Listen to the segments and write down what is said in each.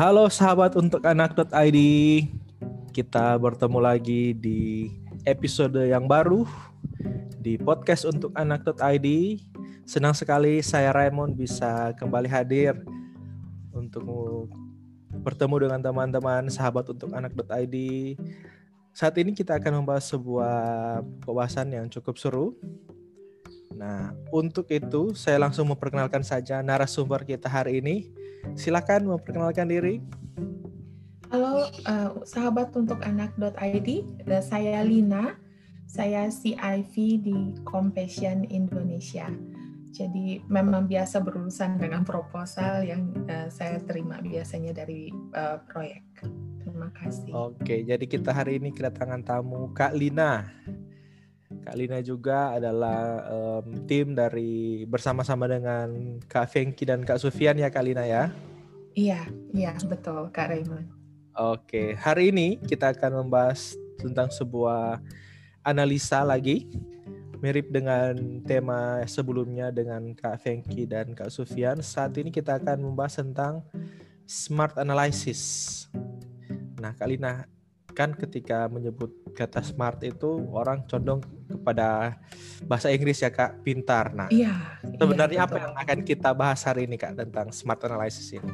Halo sahabat untuk anak.id. Kita bertemu lagi di episode yang baru di podcast untuk anak.id. Senang sekali saya Raymond bisa kembali hadir untuk bertemu dengan teman-teman sahabat untuk anak.id. Saat ini kita akan membahas sebuah pembahasan yang cukup seru. Nah, untuk itu saya langsung memperkenalkan saja narasumber kita hari ini. Silakan memperkenalkan diri. Halo uh, sahabat untuk anak.id, saya Lina, saya CIV di Compassion Indonesia. Jadi memang biasa berurusan dengan proposal yang uh, saya terima biasanya dari uh, proyek. Terima kasih. Oke, jadi kita hari ini kedatangan tamu Kak Lina. Kak Lina juga adalah um, tim dari bersama-sama dengan Kak Fengki dan Kak Sufian ya Kak Lina ya. Iya, iya betul Kak Raymond. Oke, hari ini kita akan membahas tentang sebuah analisa lagi mirip dengan tema sebelumnya dengan Kak Fengki dan Kak Sufian. Saat ini kita akan membahas tentang smart analysis. Nah, Kak Lina, kan ketika menyebut kata smart itu orang condong kepada bahasa Inggris ya Kak, pintar. Nah, iya, sebenarnya iya, apa yang akan kita bahas hari ini Kak tentang smart analysis ini?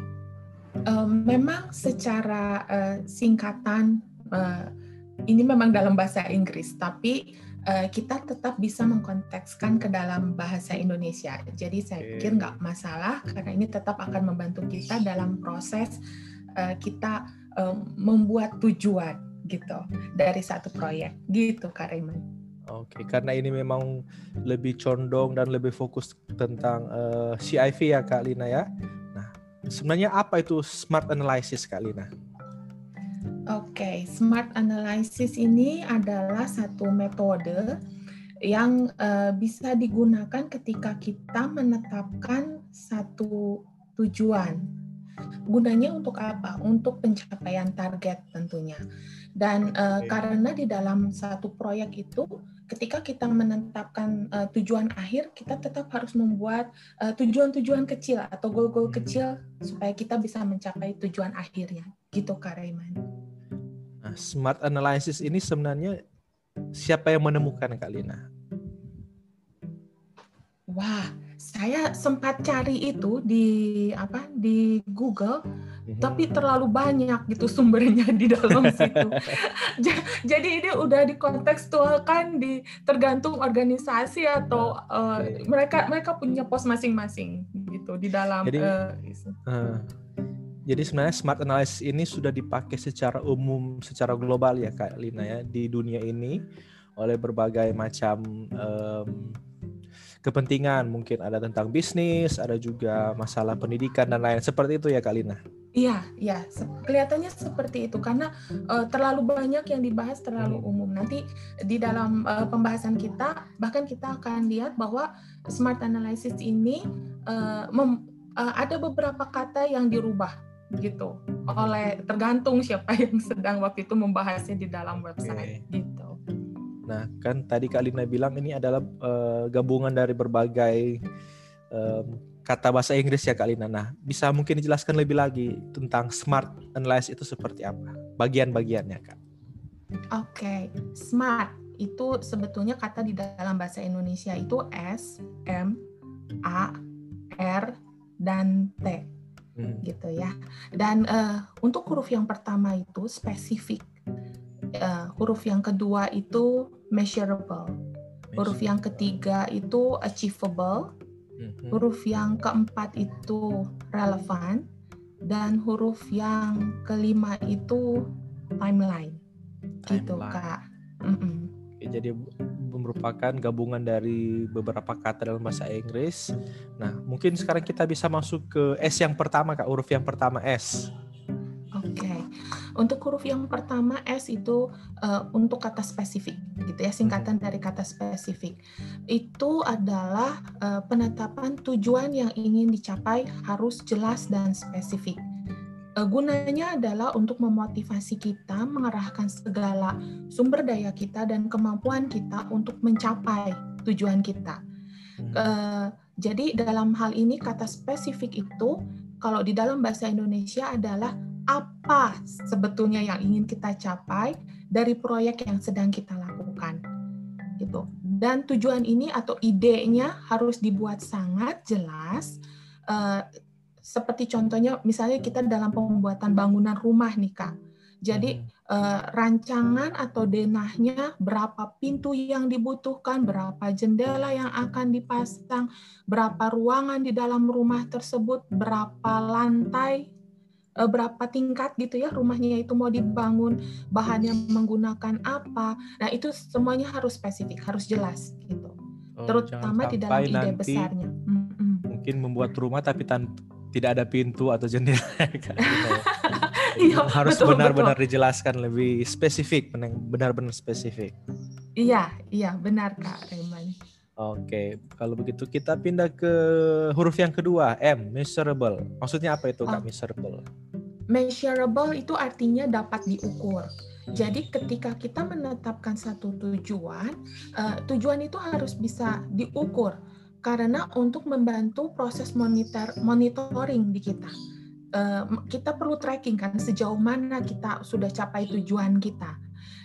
Um, memang secara uh, singkatan uh, ini memang dalam bahasa Inggris, tapi uh, kita tetap bisa mengkontekskan ke dalam bahasa Indonesia. Jadi saya pikir nggak masalah karena ini tetap akan membantu kita dalam proses uh, kita um, membuat tujuan gitu dari satu proyek gitu Kak Raymond. Oke, karena ini memang lebih condong dan lebih fokus tentang uh, CIV ya Kak Lina ya. Sebenarnya apa itu smart analysis Kak Lina? Oke, okay. smart analysis ini adalah satu metode yang uh, bisa digunakan ketika kita menetapkan satu tujuan. Gunanya untuk apa? Untuk pencapaian target tentunya. Dan uh, okay. karena di dalam satu proyek itu ketika kita menetapkan uh, tujuan akhir, kita tetap harus membuat eh, tujuan-tujuan uh, kecil atau goal-goal kecil supaya kita bisa mencapai tujuan akhirnya. Gitu Kak Rayman. Nah, smart analysis ini sebenarnya siapa yang menemukan Kak Lina? Wah, saya sempat cari itu di apa di Google hmm. tapi terlalu banyak gitu sumbernya di dalam situ. Jadi ini udah dikontekstualkan di tergantung organisasi atau uh, mereka mereka punya pos masing-masing gitu di dalam. Jadi, uh, uh, jadi sebenarnya smart analysis ini sudah dipakai secara umum, secara global ya Kak Lina ya di dunia ini oleh berbagai macam um, kepentingan mungkin ada tentang bisnis ada juga masalah pendidikan dan lain seperti itu ya Kalina iya iya. Kelihatannya seperti itu. Karena uh, terlalu banyak yang dibahas terlalu hmm. umum. Nanti di dalam uh, pembahasan kita bahkan kita akan lihat bahwa smart analysis ini uh, mem, uh, ada beberapa kata yang dirubah gitu. Oleh tergantung siapa yang sedang waktu itu membahasnya di dalam website okay. gitu Nah, kan tadi Kak Lina bilang ini adalah uh, gabungan dari berbagai um, kata bahasa Inggris ya Kak Lina. Nah, bisa mungkin dijelaskan lebih lagi tentang smart analysis itu seperti apa? Bagian-bagiannya, Kak. Oke, okay. smart itu sebetulnya kata di dalam bahasa Indonesia itu S, M, A, R, dan T. Hmm. gitu ya. Dan uh, untuk huruf yang pertama itu spesifik uh, huruf yang kedua itu measurable. Huruf yang ketiga itu achievable. Mm-hmm. Huruf yang keempat itu relevant dan huruf yang kelima itu timeline. Gitu, Kak. Mm-mm. Jadi merupakan gabungan dari beberapa kata dalam bahasa Inggris. Nah, mungkin sekarang kita bisa masuk ke S yang pertama, Kak, huruf yang pertama S. Untuk huruf yang pertama S itu uh, untuk kata spesifik, gitu ya singkatan dari kata spesifik. Itu adalah uh, penetapan tujuan yang ingin dicapai harus jelas dan spesifik. Uh, gunanya adalah untuk memotivasi kita mengarahkan segala sumber daya kita dan kemampuan kita untuk mencapai tujuan kita. Uh, jadi dalam hal ini kata spesifik itu kalau di dalam bahasa Indonesia adalah apa sebetulnya yang ingin kita capai dari proyek yang sedang kita lakukan. Gitu. Dan tujuan ini atau idenya harus dibuat sangat jelas. Uh, seperti contohnya misalnya kita dalam pembuatan bangunan rumah nih Kak. Jadi hmm uh, rancangan atau denahnya, berapa pintu yang dibutuhkan, berapa jendela yang akan dipasang, berapa ruangan di dalam rumah tersebut, berapa lantai, uh, berapa tingkat gitu ya rumahnya itu mau dibangun, bahannya menggunakan apa. Nah, itu semuanya harus spesifik, harus jelas gitu. Oh, Terutama di dalam ide besarnya. Mungkin membuat rumah tapi tan tidak ada pintu atau jendela. iya, harus benar-benar dijelaskan lebih spesifik, benar-benar spesifik. Iya, iya benar Kak Reman. Oke, kalau begitu kita pindah ke huruf yang kedua, M, measurable. Maksudnya apa itu Kak, oh. measurable? Measurable itu artinya dapat diukur. Jadi ketika kita menetapkan satu tujuan, uh, tujuan itu harus bisa diukur karena untuk membantu proses monitor monitoring di kita Eh, kita perlu tracking kan sejauh mana kita sudah capai tujuan kita.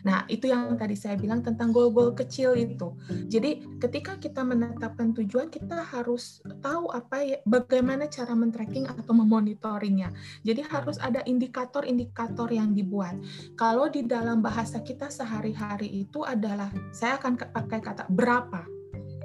Nah, itu yang tadi saya bilang tentang goal-goal kecil itu. Jadi, ketika kita menetapkan tujuan, kita harus tahu apa ya, bagaimana cara men-tracking atau memonitoringnya. Jadi, harus ada indikator-indikator yang dibuat. Kalau di dalam bahasa kita sehari-hari itu adalah saya akan pakai kata berapa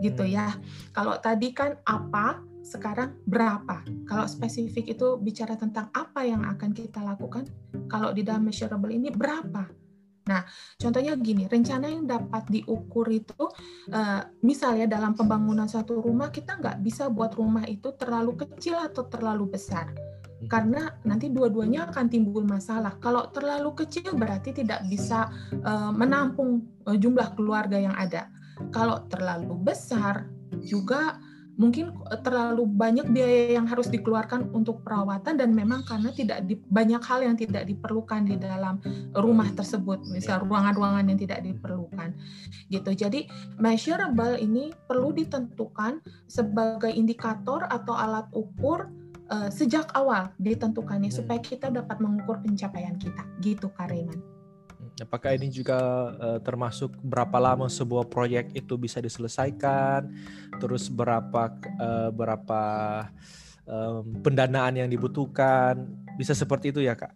gitu ya. Kalau tadi kan apa, sekarang berapa. Kalau spesifik itu bicara tentang apa yang akan kita lakukan, kalau di dalam measurable ini berapa. Nah, contohnya gini, rencana yang dapat diukur itu, uh, misalnya dalam pembangunan satu rumah, kita nggak bisa buat rumah itu terlalu kecil atau terlalu besar. Hmm. Karena nanti dua-duanya akan timbul masalah. Kalau terlalu kecil berarti tidak bisa uh, menampung uh, jumlah keluarga yang ada. Kalau terlalu besar juga mungkin eh, terlalu banyak biaya yang harus dikeluarkan untuk perawatan dan memang karena tidak di, banyak hal yang tidak diperlukan di dalam rumah tersebut. Misal ruangan-ruangan yang tidak diperlukan gitu. Jadi measurable ini perlu ditentukan sebagai indikator atau alat ukur uh, sejak awal ditentukannya supaya kita dapat mengukur pencapaian kita gitu Kareman. Apakah ini juga uh, termasuk berapa lama sebuah proyek itu bisa diselesaikan, terus berapa uh, berapa um, pendanaan yang dibutuhkan, bisa seperti itu ya kak?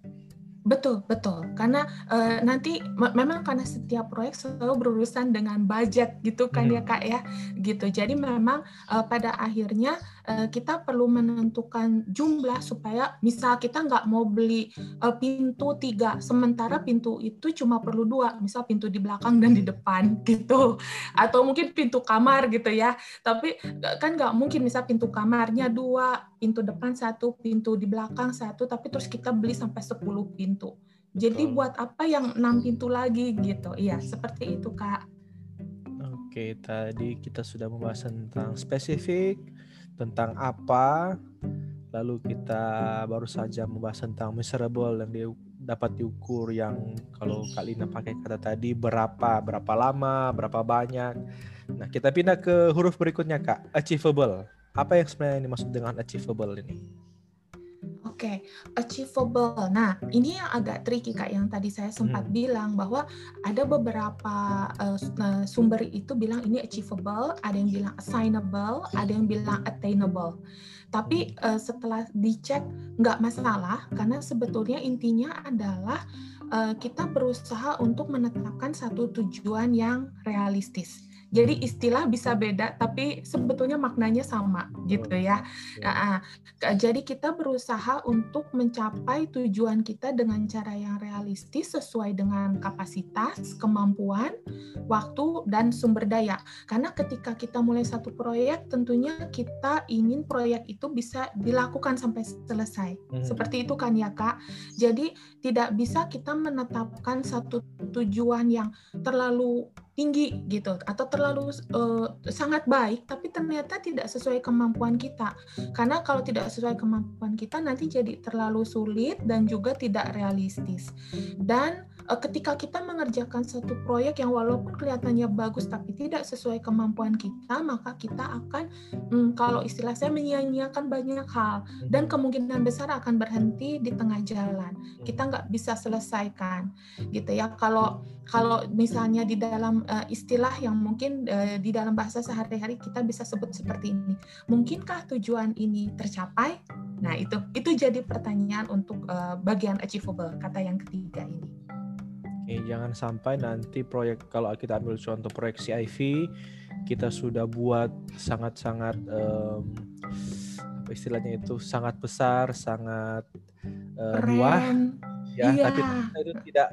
Betul, betul. Karena uh, nanti memang karena setiap proyek selalu berurusan dengan budget gitu kan ya, hmm. ya Kak ya. Gitu. Jadi memang uh, pada akhirnya kita perlu menentukan jumlah supaya misal kita nggak mau beli uh, pintu tiga, sementara pintu itu cuma perlu dua, misal pintu di belakang dan di depan gitu. Atau mungkin pintu kamar gitu ya. Tapi kan nggak mungkin misal pintu kamarnya dua, pintu depan satu, pintu di belakang satu, tapi terus kita beli sampai 10 pintu. Jadi buat apa yang enam pintu lagi gitu? Iya, seperti itu kak. Oke, tadi kita sudah membahas tentang spesifik, tentang apa, lalu kita baru saja membahas tentang measurable yang di, dapat diukur yang kalau Kak Lina pakai kata tadi berapa, berapa lama, berapa banyak. Nah, kita pindah ke huruf berikutnya Kak, achievable. Apa yang sebenarnya dimaksud dengan achievable ini? Oke, okay. achievable. Nah, ini yang agak tricky kak, yang tadi saya sempat hmm. bilang bahwa ada beberapa uh, sumber itu bilang ini achievable, ada yang bilang assignable, ada yang bilang attainable. Tapi uh, setelah dicek nggak masalah, karena sebetulnya intinya adalah uh, kita berusaha untuk menetapkan satu tujuan yang realistis. Jadi istilah bisa beda, tapi sebetulnya maknanya sama gitu ya. Nah, jadi kita berusaha untuk mencapai tujuan kita dengan cara yang realistis sesuai dengan kapasitas, kemampuan, waktu, dan sumber daya. Karena ketika kita mulai satu proyek, tentunya kita ingin proyek itu bisa dilakukan sampai selesai. Hmm. Seperti itu kan ya kak. Jadi tidak bisa kita menetapkan satu tujuan yang terlalu tinggi gitu atau terlalu uh, sangat baik tapi ternyata tidak sesuai kemampuan kita. Karena kalau tidak sesuai kemampuan kita nanti jadi terlalu sulit dan juga tidak realistis. Dan uh, ketika kita mengerjakan satu proyek yang walaupun kelihatannya bagus tapi tidak sesuai kemampuan kita maka kita akan um, kalau istilah saya menyia-nyiakan banyak hal. Dan kemungkinan besar akan berhenti di tengah jalan. Kita nggak bisa selesaikan gitu ya. Kalau kalau misalnya di dalam uh, istilah yang mungkin uh, di dalam bahasa sehari-hari kita bisa sebut seperti ini. Mungkinkah tujuan ini tercapai? Nah itu. Itu jadi pertanyaan untuk uh, bagian achievable kata yang ketiga ini. Oke, jangan sampai nanti proyek kalau kita ambil contoh proyek CIV kita sudah buat sangat-sangat um, apa istilahnya itu sangat besar, sangat uh, luas ya, iya. tapi itu tidak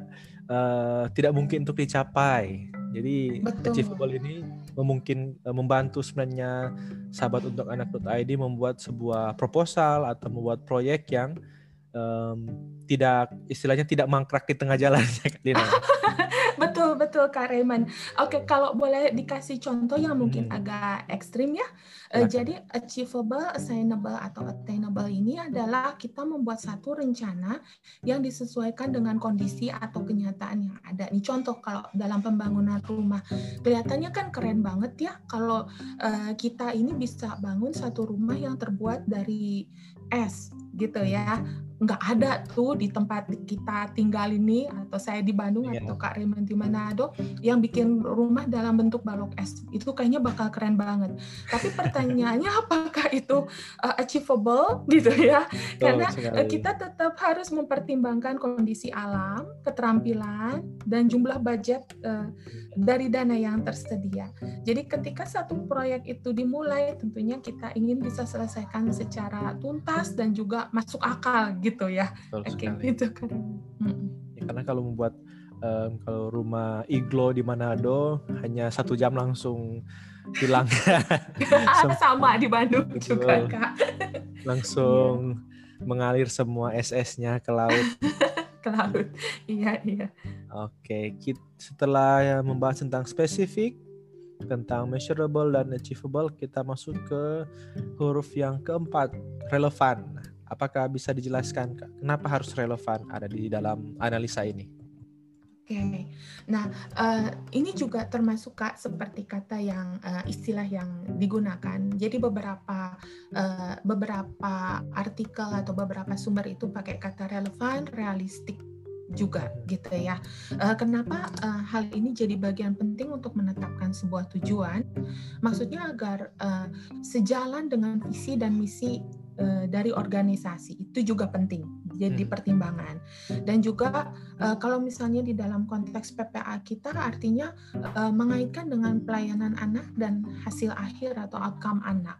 uh, tidak mungkin untuk dicapai. Jadi Betul. achievable ini memungkin uh, membantu sebenarnya sahabat untuk anak.id membuat sebuah proposal atau membuat proyek yang um, tidak istilahnya tidak mangkrak di tengah jalan ya betul betul Kak Raymond. Oke kalau boleh dikasih contoh yang mungkin hmm. agak ekstrim ya. Uh, jadi achievable, assignable atau attainable ini adalah kita membuat satu rencana yang disesuaikan dengan kondisi atau kenyataan yang ada. Nih contoh kalau dalam pembangunan rumah kelihatannya kan keren banget ya kalau uh, kita ini bisa bangun satu rumah yang terbuat dari es gitu ya nggak ada tuh di tempat kita tinggal ini atau saya di Bandung yeah. atau Kak Raymond di Manado yang bikin rumah dalam bentuk balok es. Itu kayaknya bakal keren banget. Tapi pertanyaannya apakah itu uh, achievable? Gitu ya. Karena uh, kita tetap harus mempertimbangkan kondisi alam keterampilan dan jumlah budget uh, dari dana yang tersedia. Jadi ketika satu proyek itu dimulai, tentunya kita ingin bisa selesaikan secara tuntas dan juga masuk akal gitu ya. Oke, gitu kan. Ya, karena kalau membuat um, kalau rumah iglo di Manado hanya satu jam langsung hilang. Sama di Bandung Betul. juga kak. Langsung yeah. mengalir semua SS-nya ke laut. ke laut. Iya, iya. Oke, kita, setelah membahas tentang spesifik, tentang measurable dan achievable, kita masuk ke huruf yang keempat, relevan. Apakah bisa dijelaskan kenapa harus relevan ada di dalam analisa ini? Oke, okay. nah uh, ini juga termasuk kak seperti kata yang uh, istilah yang digunakan. Jadi beberapa uh, beberapa artikel atau beberapa sumber itu pakai kata relevan, realistik juga gitu ya. Uh, kenapa uh, hal ini jadi bagian penting untuk menetapkan sebuah tujuan? Maksudnya agar uh, sejalan dengan visi dan misi uh, dari organisasi itu juga penting jadi hmm. pertimbangan. Dan juga uh, kalau misalnya di dalam konteks PPA kita artinya uh, mengaitkan dengan pelayanan anak dan hasil akhir atau outcome anak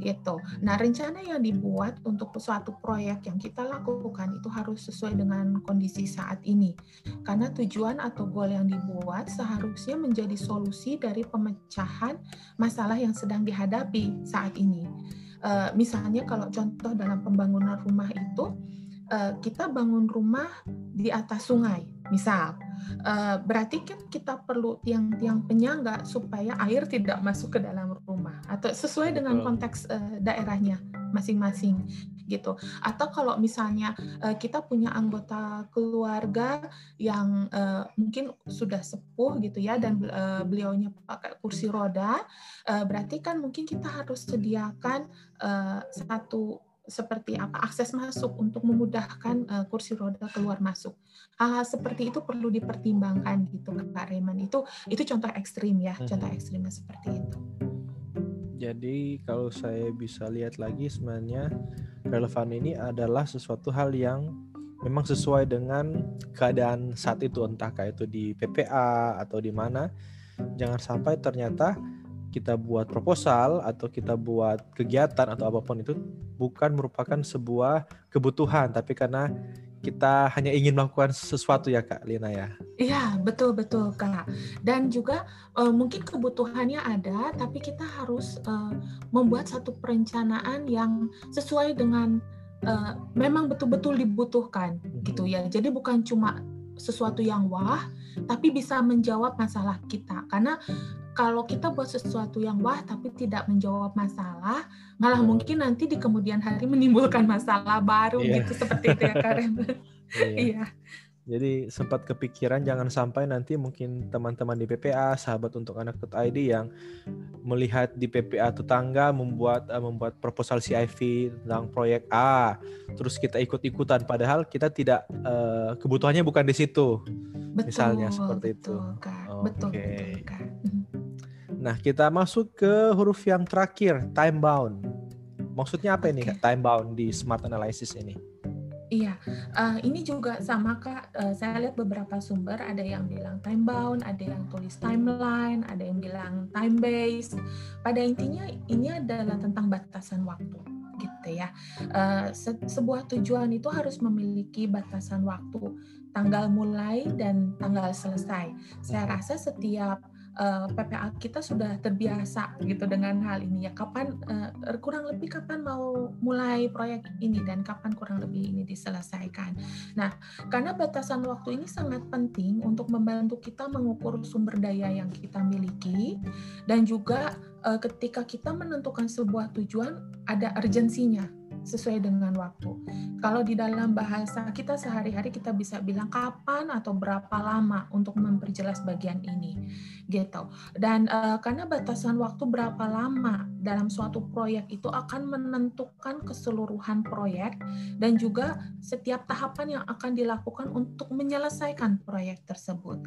gitu. Nah, rencana yang dibuat untuk suatu proyek yang kita lakukan itu harus sesuai dengan kondisi saat ini. Karena tujuan atau goal yang dibuat seharusnya menjadi solusi dari pemecahan masalah yang sedang dihadapi saat ini. Uh, misalnya kalau contoh dalam pembangunan rumah itu uh, kita bangun rumah di atas sungai, misal, uh, berarti kan kita perlu tiang-tiang penyangga supaya air tidak masuk ke dalam rumah, atau sesuai dengan konteks uh, daerahnya masing-masing gitu. Atau kalau misalnya uh, kita punya anggota keluarga yang mungkin sudah sepuh gitu ya dan beliaunya pakai kursi roda, berarti kan mungkin kita harus sediakan satu seperti apa akses masuk untuk memudahkan uh, kursi roda keluar masuk. Hal-hal seperti itu perlu dipertimbangkan gitu Kak Raymond. Itu itu contoh ekstrim ya, hmm. contoh ekstrimnya seperti itu. Jadi kalau saya bisa lihat lagi sebenarnya relevan ini adalah sesuatu hal yang memang sesuai dengan keadaan saat itu entah kayak itu di PPA atau di mana. Jangan sampai ternyata kita buat proposal atau kita buat kegiatan atau apa pun itu bukan merupakan sebuah kebutuhan tapi karena kita hanya ingin melakukan sesuatu ya Kak Lina ya. Iya, betul betul Kak. Dan juga uh, mungkin kebutuhannya ada tapi kita harus uh, membuat satu perencanaan yang sesuai dengan uh, memang betul-betul dibutuhkan gitu ya. Jadi bukan cuma sesuatu yang wah, tapi bisa menjawab masalah kita. Karena kalau kita buat sesuatu yang wah tapi tidak menjawab masalah, malah hmm. mungkin nanti di kemudian hari menimbulkan masalah baru yeah. gitu seperti itu ya Karen. Iya. iya. Jadi sempat kepikiran jangan sampai nanti mungkin teman-teman di PPA, sahabat untuk anak ID yang melihat di PPA tetangga membuat uh, membuat proposal CIV tentang proyek A, terus kita ikut-ikutan padahal kita tidak uh, kebutuhannya bukan di situ. Betul, misalnya seperti betul, itu. Kak. Okay. Betul, betul, Kak. Nah, kita masuk ke huruf yang terakhir, time bound. Maksudnya apa okay. ini time bound di smart analysis ini? Iya, uh, ini juga sama kak. Uh, saya lihat beberapa sumber ada yang bilang time bound, ada yang tulis timeline, ada yang bilang time based. Pada intinya ini adalah tentang batasan waktu, gitu ya. Uh, se sebuah tujuan itu harus memiliki batasan waktu, tanggal mulai dan tanggal selesai. Saya rasa setiap eh, PPA kita sudah terbiasa gitu dengan hal ini ya kapan uh, kurang lebih kapan mau mulai proyek ini dan kapan kurang lebih ini diselesaikan. Nah, karena batasan waktu ini sangat penting untuk membantu kita mengukur sumber daya yang kita miliki dan juga uh, ketika kita menentukan sebuah tujuan ada urgensinya sesuai dengan waktu. Kalau di dalam bahasa kita sehari-hari kita bisa bilang kapan atau berapa lama untuk memperjelas bagian ini, gitu. Dan uh, karena batasan waktu berapa lama dalam suatu proyek itu akan menentukan keseluruhan proyek dan juga setiap tahapan yang akan dilakukan untuk menyelesaikan proyek tersebut.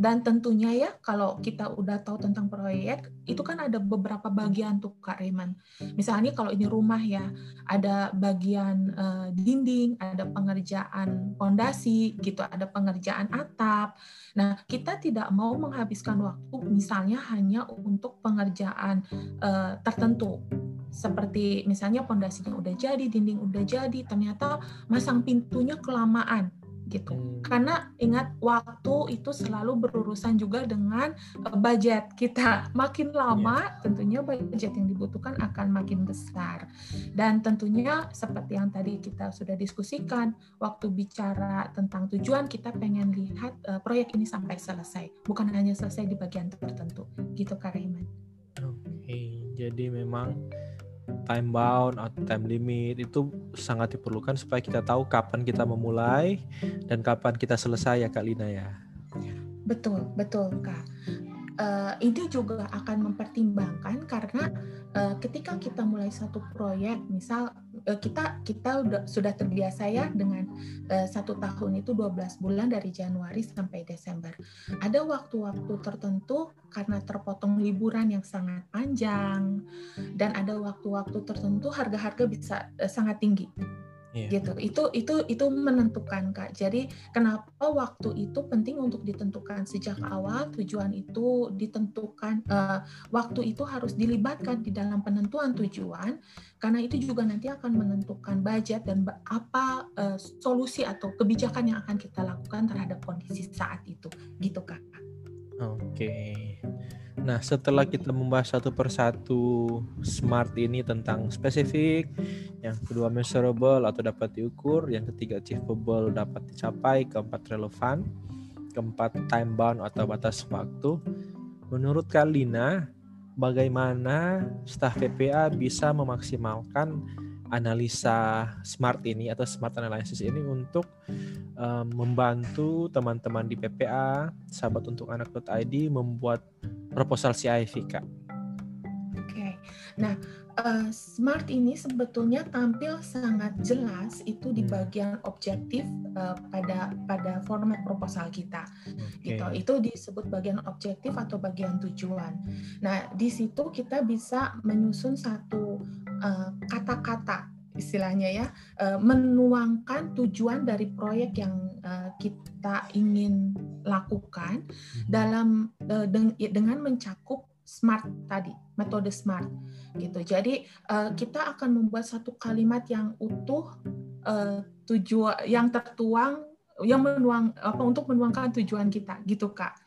Dan tentunya ya kalau kita udah tahu tentang proyek itu kan ada beberapa bagian tuh Kak Reman. Misalnya kalau ini rumah ya ada bagian uh, dinding, ada pengerjaan pondasi gitu, ada pengerjaan atap. Nah kita tidak mau menghabiskan waktu misalnya hanya untuk pengerjaan uh, tertentu seperti misalnya pondasinya udah jadi, dinding udah jadi, ternyata masang pintunya kelamaan gitu. Hmm. Karena ingat waktu itu selalu berurusan juga dengan uh, budget kita. Makin lama yeah. tentunya budget yang dibutuhkan akan makin besar. Dan tentunya seperti yang tadi kita sudah diskusikan, waktu bicara tentang tujuan kita pengen lihat uh, proyek ini sampai selesai, bukan hanya selesai di bagian tertentu. Gitu Kak Oke, okay. jadi memang time bound atau time limit itu sangat diperlukan supaya kita tahu kapan kita memulai dan kapan kita selesai ya Kak Lina ya. Betul, betul Kak. Uh, ini juga akan mempertimbangkan karena uh, ketika kita mulai satu proyek, misal Eh, kita kita udah sudah terbiasa ya dengan uh, satu tahun itu 12 bulan dari Januari sampai Desember. Ada waktu-waktu tertentu karena terpotong liburan yang sangat panjang dan ada waktu-waktu tertentu harga-harga bisa uh, sangat tinggi Yeah. gitu. Itu itu itu menentukan kak. Jadi kenapa waktu itu penting untuk ditentukan? Sejak awal tujuan itu ditentukan uh, waktu itu harus dilibatkan di dalam penentuan tujuan karena itu juga nanti akan menentukan budget dan apa uh, solusi atau kebijakan yang akan kita lakukan terhadap kondisi saat itu. Gitu kak oke. Nah, setelah kita membahas satu persatu smart ini tentang spesifik, yang kedua measurable atau dapat diukur, yang ketiga achievable dapat dicapai, keempat relevan, keempat time bound atau batas waktu. Menurut Kalina, bagaimana staf PPA bisa memaksimalkan analisa smart ini atau smart analysis ini untuk um, membantu teman-teman di PPA, sahabat untuk anak.id membuat proposal CIV Kak. Nah, uh, smart ini sebetulnya tampil sangat jelas itu di hmm. bagian objektif uh, pada pada format proposal kita. Okay. Gitu. Itu disebut bagian objektif atau bagian tujuan. Nah, di situ kita bisa menyusun satu eh, kata-kata uh, istilahnya ya uh, menuangkan tujuan dari proyek yang uh, kita ingin lakukan hmm. dalam uh, dengan mencakup smart tadi metode smart gitu. Jadi uh, kita akan membuat satu kalimat yang utuh uh, tujuan yang tertuang yang menuang apa untuk menuangkan tujuan kita gitu kak.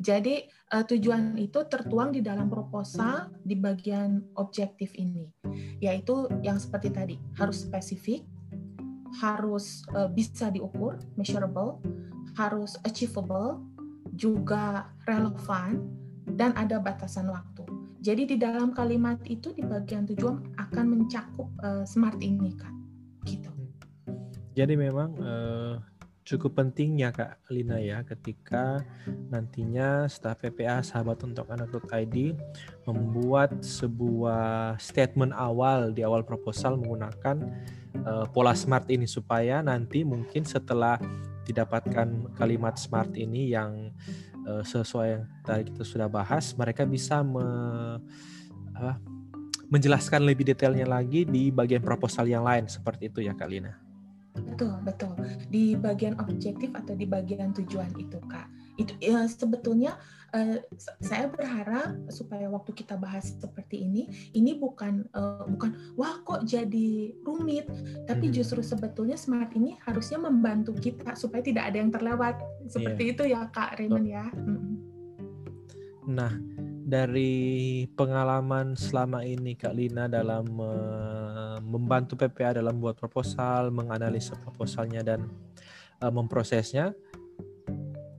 Jadi uh, tujuan itu tertuang di dalam proposal di bagian objektif ini yaitu yang seperti tadi harus spesifik harus uh, bisa diukur measurable harus achievable, juga relevan, dan ada batasan waktu. Jadi di dalam kalimat itu di bagian tujuan akan mencakup uh, smart ini kan, gitu. Jadi memang uh, cukup pentingnya Kak Lina ya ketika nantinya staf PPA sahabat untuk anak.id membuat sebuah statement awal di awal proposal menggunakan uh, pola smart ini supaya nanti mungkin setelah didapatkan kalimat smart ini yang uh, sesuai yang tadi kita sudah bahas mereka bisa me, uh, menjelaskan lebih detailnya lagi di bagian proposal yang lain seperti itu ya Kak Lina. Betul, betul. Di bagian objektif atau di bagian tujuan itu, Kak. Itu ya, sebetulnya uh, saya berharap supaya waktu kita bahas seperti ini, ini bukan uh, bukan wah kok jadi rumit, tapi hmm. justru sebetulnya smart ini harusnya membantu kita supaya tidak ada yang terlewat. Seperti yeah. itu ya, Kak Raymond ya. Nah, dari pengalaman selama ini Kak Lina dalam uh, membantu PPA dalam buat proposal, menganalisa proposalnya dan uh, memprosesnya,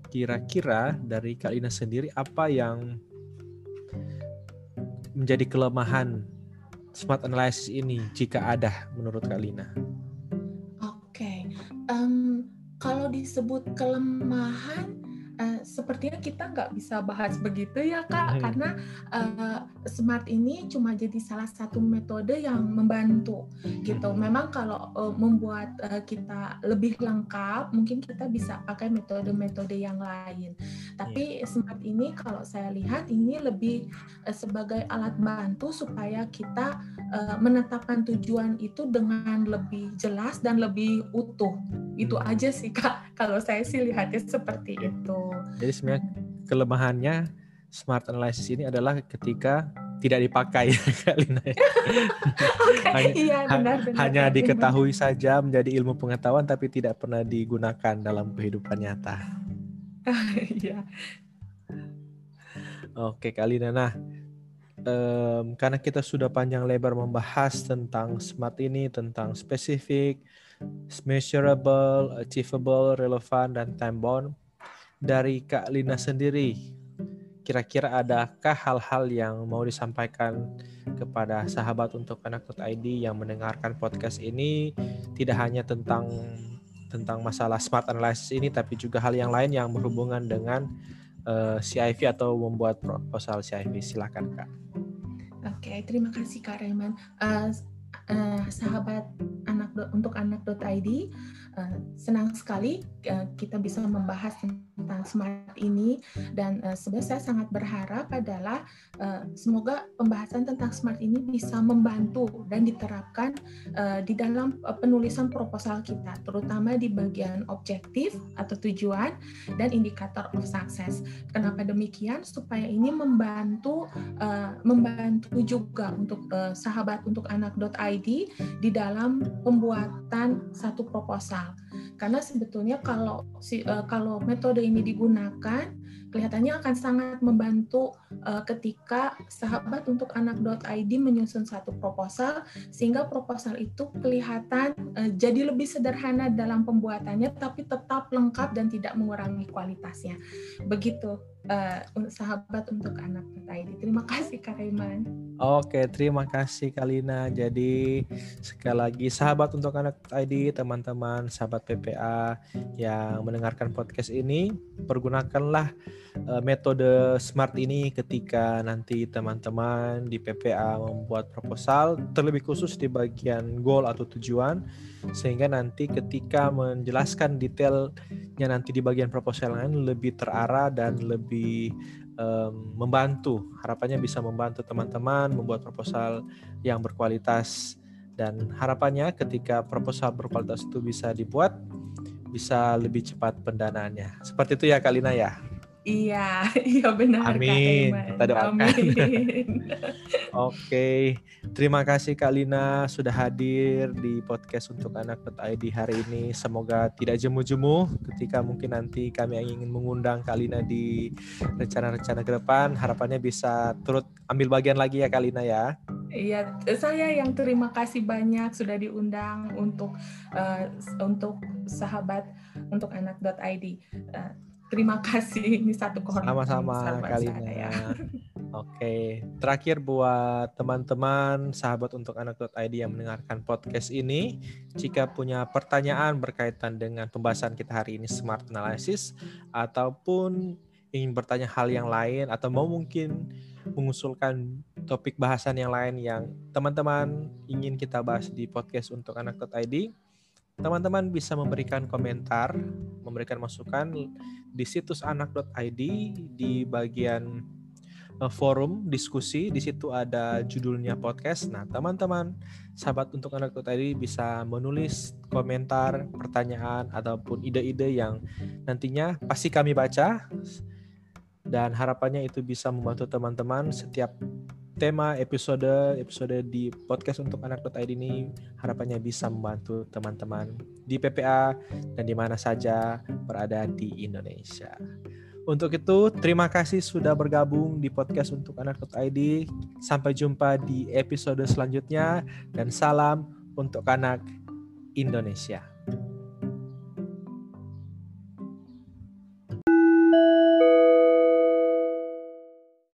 kira-kira dari Kak Lina sendiri apa yang menjadi kelemahan smart analysis ini jika ada menurut Kak Lina? Oke, okay. um, kalau disebut kelemahan uh, sepertinya kita nggak bisa bahas begitu ya kak hmm. karena uh, smart ini cuma jadi salah satu metode yang membantu gitu hmm. memang kalau uh, membuat uh, kita lebih lengkap mungkin kita bisa pakai metode-metode yang lain tapi yeah. smart ini kalau saya lihat ini lebih uh, sebagai alat bantu supaya kita uh, menetapkan tujuan itu dengan lebih jelas dan lebih utuh itu aja sih kak kalau saya sih lihatnya seperti itu jadi sebenarnya kelemahannya smart analysis ini adalah ketika tidak dipakai kali okay, hanya, iya, benar, benar, hanya benar, diketahui benar. saja menjadi ilmu pengetahuan tapi tidak pernah digunakan dalam kehidupan nyata. Iya. Oke, Kalina. Nah, um, karena kita sudah panjang lebar membahas tentang smart ini, tentang spesifik, measurable, achievable, relevan, dan time bound dari Kak Lina sendiri, kira-kira adakah hal-hal yang mau disampaikan kepada sahabat untuk anak.id yang mendengarkan podcast ini tidak hanya tentang tentang masalah smart analysis ini tapi juga hal yang lain yang berhubungan dengan uh, eh, CIV atau membuat proposal CIV silakan Kak. Oke, terima kasih Kak Reman. Uh, uh, sahabat anak untuk anak.id uh, senang sekali uh, kita bisa membahas smart ini dan uh, sebenarnya saya sangat berharap adalah uh, semoga pembahasan tentang smart ini bisa membantu dan diterapkan uh, di dalam uh, penulisan proposal kita terutama di bagian objektif atau tujuan dan indikator of success. Kenapa demikian? Supaya ini membantu uh, membantu juga untuk uh, sahabat untuk anak.id di dalam pembuatan satu proposal. Karena sebetulnya kalau si uh, kalau metode ini digunakan kelihatannya akan sangat membantu uh, ketika sahabat untuk anak.id menyusun satu proposal sehingga proposal itu kelihatan uh, jadi lebih sederhana dalam pembuatannya tapi tetap lengkap dan tidak mengurangi kualitasnya. Begitu uh, sahabat untuk anak.id. Terima kasih Kak Rayman. Oke, terima kasih Kalina. Jadi sekali lagi sahabat untuk anak.id, teman-teman sahabat PPA yang mendengarkan podcast ini, pergunakanlah uh, metode smart ini ketika nanti teman-teman di PPA membuat proposal, terlebih khusus di bagian goal atau tujuan sehingga nanti ketika menjelaskan detailnya nanti di bagian proposal lain lebih terarah dan lebih um, membantu harapannya bisa membantu teman-teman membuat proposal yang berkualitas. Dan harapannya ketika proposal berkualitas itu bisa dibuat bisa lebih cepat pendanaannya. Seperti itu ya Kalina ya Iya, iya benar. Amin. Kak Kita doakan. Amin. Oke, terima kasih Kak Lina sudah hadir di podcast untuk anak.id hari ini. Semoga tidak jemu-jemu ketika mungkin nanti kami ingin mengundang Kak Lina di rencana-rencana ke depan. Harapannya bisa turut ambil bagian lagi ya Kak Lina ya. Iya, saya yang terima kasih banyak sudah diundang untuk uh, untuk sahabat untuk anak.id. Uh, terima kasih ini satu kehormatan sama-sama Kalina. Ya. Oke, terakhir buat teman-teman sahabat untuk anak.id yang mendengarkan podcast ini, jika punya pertanyaan berkaitan dengan pembahasan kita hari ini smart analysis ataupun ingin bertanya hal yang lain atau mau mungkin mengusulkan topik bahasan yang lain yang teman-teman ingin kita bahas di podcast untuk anak.id, teman-teman bisa memberikan komentar, memberikan masukan di situs anak.id di bagian uh, forum diskusi di situ ada judulnya podcast. Nah, teman-teman sahabat untuk anak tadi bisa menulis komentar, pertanyaan ataupun ide-ide yang nantinya pasti kami baca dan harapannya itu bisa membantu teman-teman setiap tema episode episode di podcast untuk anak.id ini harapannya bisa membantu teman-teman di PPA dan di mana saja berada di Indonesia. Untuk itu, terima kasih sudah bergabung di podcast untuk anak.id. Sampai jumpa di episode selanjutnya dan salam untuk anak Indonesia.